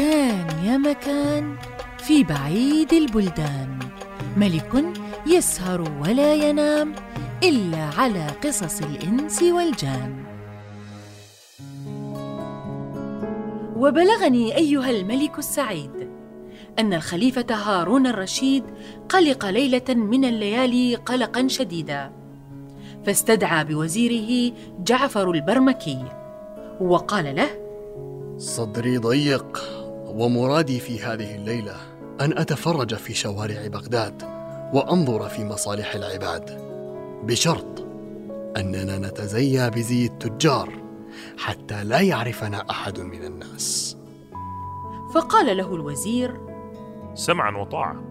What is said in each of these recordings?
كان يا مكان في بعيد البلدان. ملك يسهر ولا ينام إلا على قصص الإنس والجان. وبلغني أيها الملك السعيد أن الخليفة هارون الرشيد قلق ليلة من الليالي قلقا شديدا فاستدعى بوزيره جعفر البرمكي وقال له صدري ضيق. ومرادي في هذه الليلة أن أتفرج في شوارع بغداد وأنظر في مصالح العباد. بشرط أننا نتزيا بزي التجار حتى لا يعرفنا أحد من الناس. فقال له الوزير سمعا وطاعة.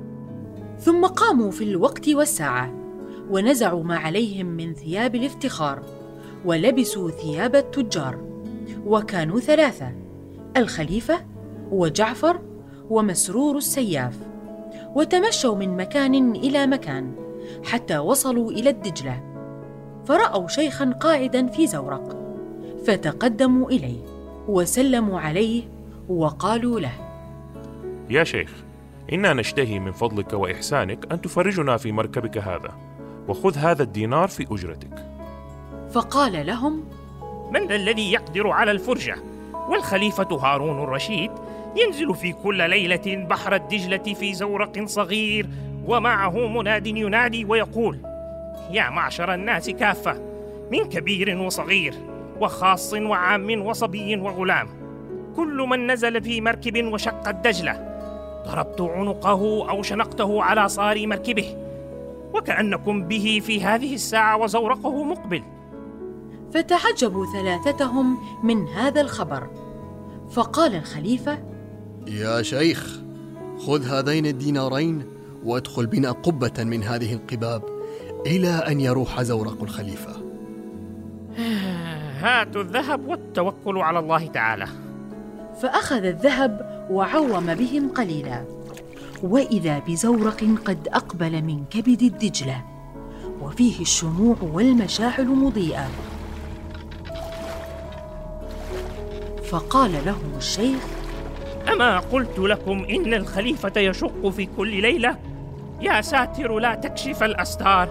ثم قاموا في الوقت والساعة ونزعوا ما عليهم من ثياب الافتخار ولبسوا ثياب التجار وكانوا ثلاثة الخليفة وجعفر ومسرور السياف وتمشوا من مكان إلى مكان حتى وصلوا إلى الدجلة فرأوا شيخا قاعدا في زورق فتقدموا إليه وسلموا عليه وقالوا له يا شيخ إنا نشتهي من فضلك وإحسانك أن تفرجنا في مركبك هذا وخذ هذا الدينار في أجرتك. فقال لهم من ذا الذي يقدر على الفرجة؟ والخليفة هارون الرشيد ينزل في كل ليلة بحر الدجلة في زورق صغير ومعه مناد ينادي ويقول يا معشر الناس كافة من كبير وصغير وخاص وعام وصبي وغلام كل من نزل في مركب وشق الدجلة ضربت عنقه أو شنقته على صار مركبه وكأنكم به في هذه الساعة وزورقه مقبل. فتعجبوا ثلاثتهم من هذا الخبر. فقال الخليفة يا شيخ خذ هذين الدينارين وادخل بنا قبة من هذه القباب إلى أن يروح زورق الخليفة. هاتوا الذهب والتوكل على الله تعالى. فأخذ الذهب وعوم بهم قليلا. وإذا بزورق قد أقبل من كبد الدجلة وفيه الشموع والمشاعل مضيئة. فقال لهم الشيخ أما قلت لكم إن الخليفة يشق في كل ليلة يا ساتر لا تكشف الأستار.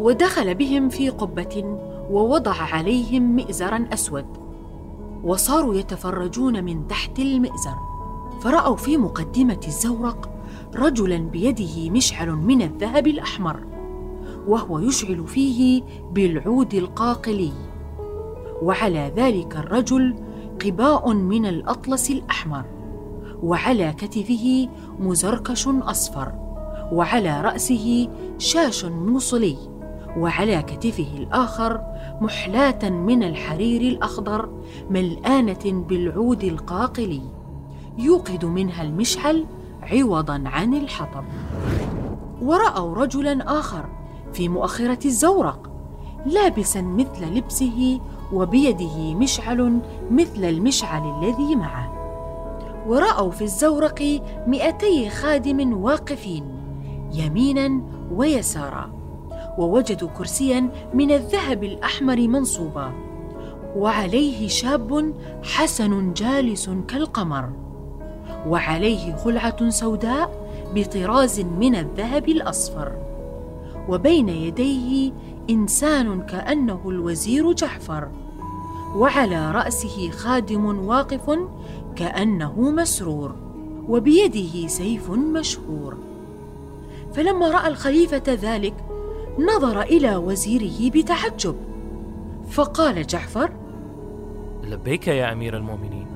ودخل بهم في قبة ووضع عليهم مئزرا أسود وصاروا يتفرجون من تحت المئزر. فرأوا في مقدمة الزورق رجلا بيده مشعل من الذهب الأحمر وهو يشعل فيه بالعود القاقلي. وعلى ذلك الرجل قباء من الأطلس الأحمر. وعلى كتفه مزركش أصفر وعلى رأسه شاش موصلي وعلى كتفه الآخر محلاة من الحرير الأخضر ملآنة بالعود القاقلي يوقد منها المشعل عوضا عن الحطب. ورأوا رجلا آخر في مؤخرة الزورق لابسا مثل لبسه وبيده مشعل مثل المشعل الذي معه. ورأوا في الزورق مئتي خادم واقفين يمينا ويسارا. ووجدوا كرسيا من الذهب الأحمر منصوبا. وعليه شاب حسن جالس كالقمر. وعليه خلعة سوداء بطراز من الذهب الأصفر. وبين يديه إنسان كأنه الوزير جعفر. وعلى رأسه خادم واقف كأنه مسرور وبيده سيف مشهور. فلما رأى الخليفة ذلك نظر إلى وزيره بتعجب فقال جعفر لبيك يا أمير المؤمنين.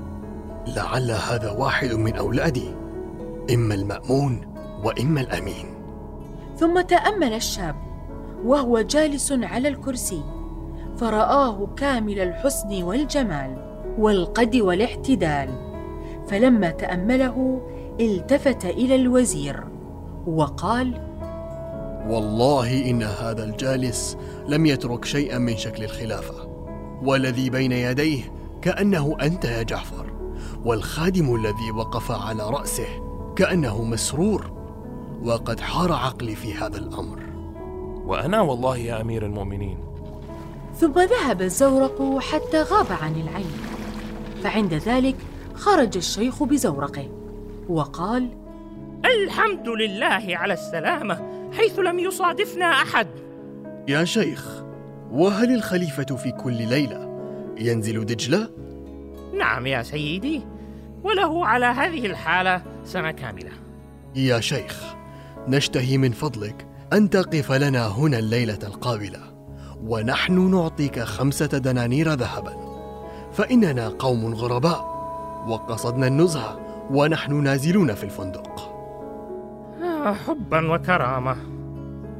لعل هذا واحد من أولادي إما المأمون وإما الأمين. ثم تأمل الشاب وهو جالس على الكرسي فرآه كامل الحسن والجمال. والقد والاعتدال فلما تأمله التفت إلى الوزير وقال والله إن هذا الجالس لم يترك شيئا من شكل الخلافة والذي بين يديه كأنه أنت يا جعفر والخادم الذي وقف على رأسه كأنه مسرور وقد حار عقلي في هذا الأمر. وأنا والله يا أمير المؤمنين. ثم ذهب الزورق حتى غاب عن العين. فعند ذلك خرج الشيخ بزورقه وقال الحمد لله على السلامة حيث لم يصادفنا أحد. يا شيخ وهل الخليفة في كل ليلة ينزل دجلة؟ نعم يا سيدي وله على هذه الحالة سنة كاملة. يا شيخ نشتهي من فضلك أن تقف لنا هنا الليلة القابلة ونحن نعطيك خمسة دنانير ذهبا. فإننا قوم غرباء وقصدنا النزهة ونحن نازلون في الفندق. آه حبا وكرامة.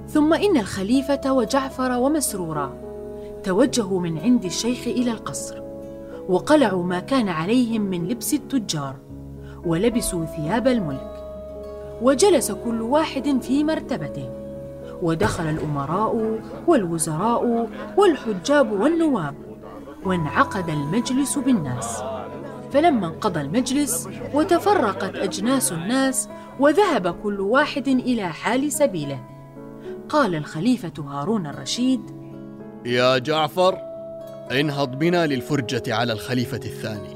ثم إن الخليفة وجعفر ومسرورا توجهوا من عند الشيخ إلى القصر وقلعوا ما كان عليهم من لبس التجار ولبسوا ثياب الملك. وجلس كل واحد في مرتبته ودخل الأمراء والوزراء والحجاب والنواب. وانعقد المجلس بالناس. فلما انقضى المجلس وتفرقت أجناس الناس وذهب كل واحد إلى حال سبيله. قال الخليفة هارون الرشيد يا جعفر انهض بنا للفرجة على الخليفة الثاني.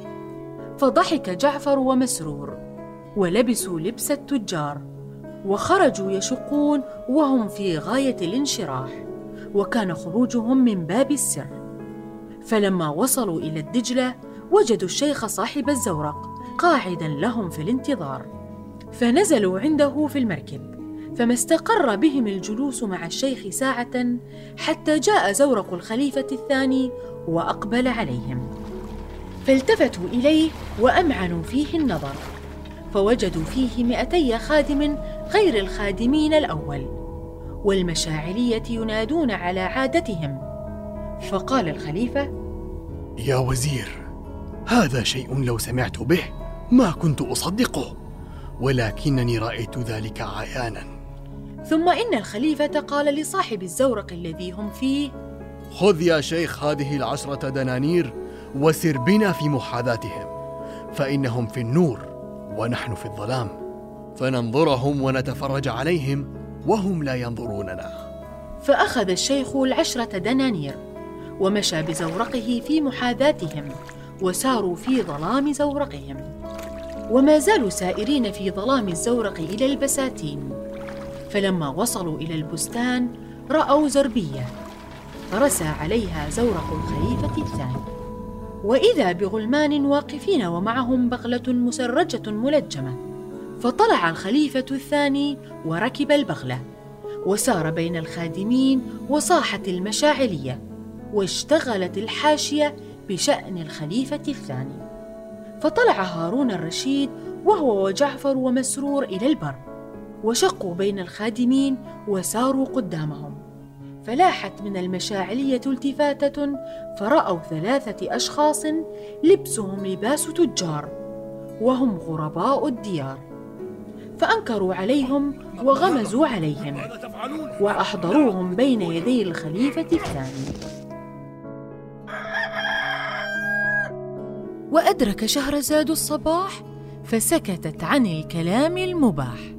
فضحك جعفر ومسرور ولبسوا لبس التجار وخرجوا يشقون وهم في غاية الانشراح وكان خروجهم من باب السر. فلما وصلوا إلى الدجلة وجدوا الشيخ صاحب الزورق قاعدا لهم في الانتظار. فنزلوا عنده في المركب فما استقر بهم الجلوس مع الشيخ ساعة حتى جاء زورق الخليفة الثاني وأقبل عليهم. فالتفتوا إليه وأمعنوا فيه النظر فوجدوا فيه مئتي خادم غير الخادمين الأول والمشاعرية ينادون على عادتهم. فقال الخليفة يا وزير هذا شيء لو سمعت به ما كنت أصدقه ولكنني رأيت ذلك عيانا. ثم إن الخليفة قال لصاحب الزورق الذي هم فيه خذ يا شيخ هذه العشرة دنانير وسر بنا في محاذاتهم فإنهم في النور ونحن في الظلام. فننظرهم ونتفرج عليهم وهم لا ينظروننا. فأخذ الشيخ العشرة دنانير. ومشى بزورقه في محاذاتهم وساروا في ظلام زورقهم. وما زالوا سائرين في ظلام الزورق إلى البساتين. فلما وصلوا إلى البستان رأوا زربية. فرسى عليها زورق الخليفة الثاني. وإذا بغلمان واقفين ومعهم بغلة مسرجة ملجمة فطلع الخليفة الثاني وركب البغلة. وسار بين الخادمين وصاحت المشاعلية. واشتغلت الحاشية بشأن الخليفة الثاني. فطلع هارون الرشيد وهو وجعفر ومسرور إلى البر وشقوا بين الخادمين وساروا قدامهم. فلاحت من المشاعلية التفاتة فرأوا ثلاثة أشخاص لبسهم لباس تجار وهم غرباء الديار. فأنكروا عليهم وغمزوا عليهم وأحضروهم بين يدي الخليفة الثاني. وأدرك شهرزاد الصباح فسكتت عن الكلام المباح.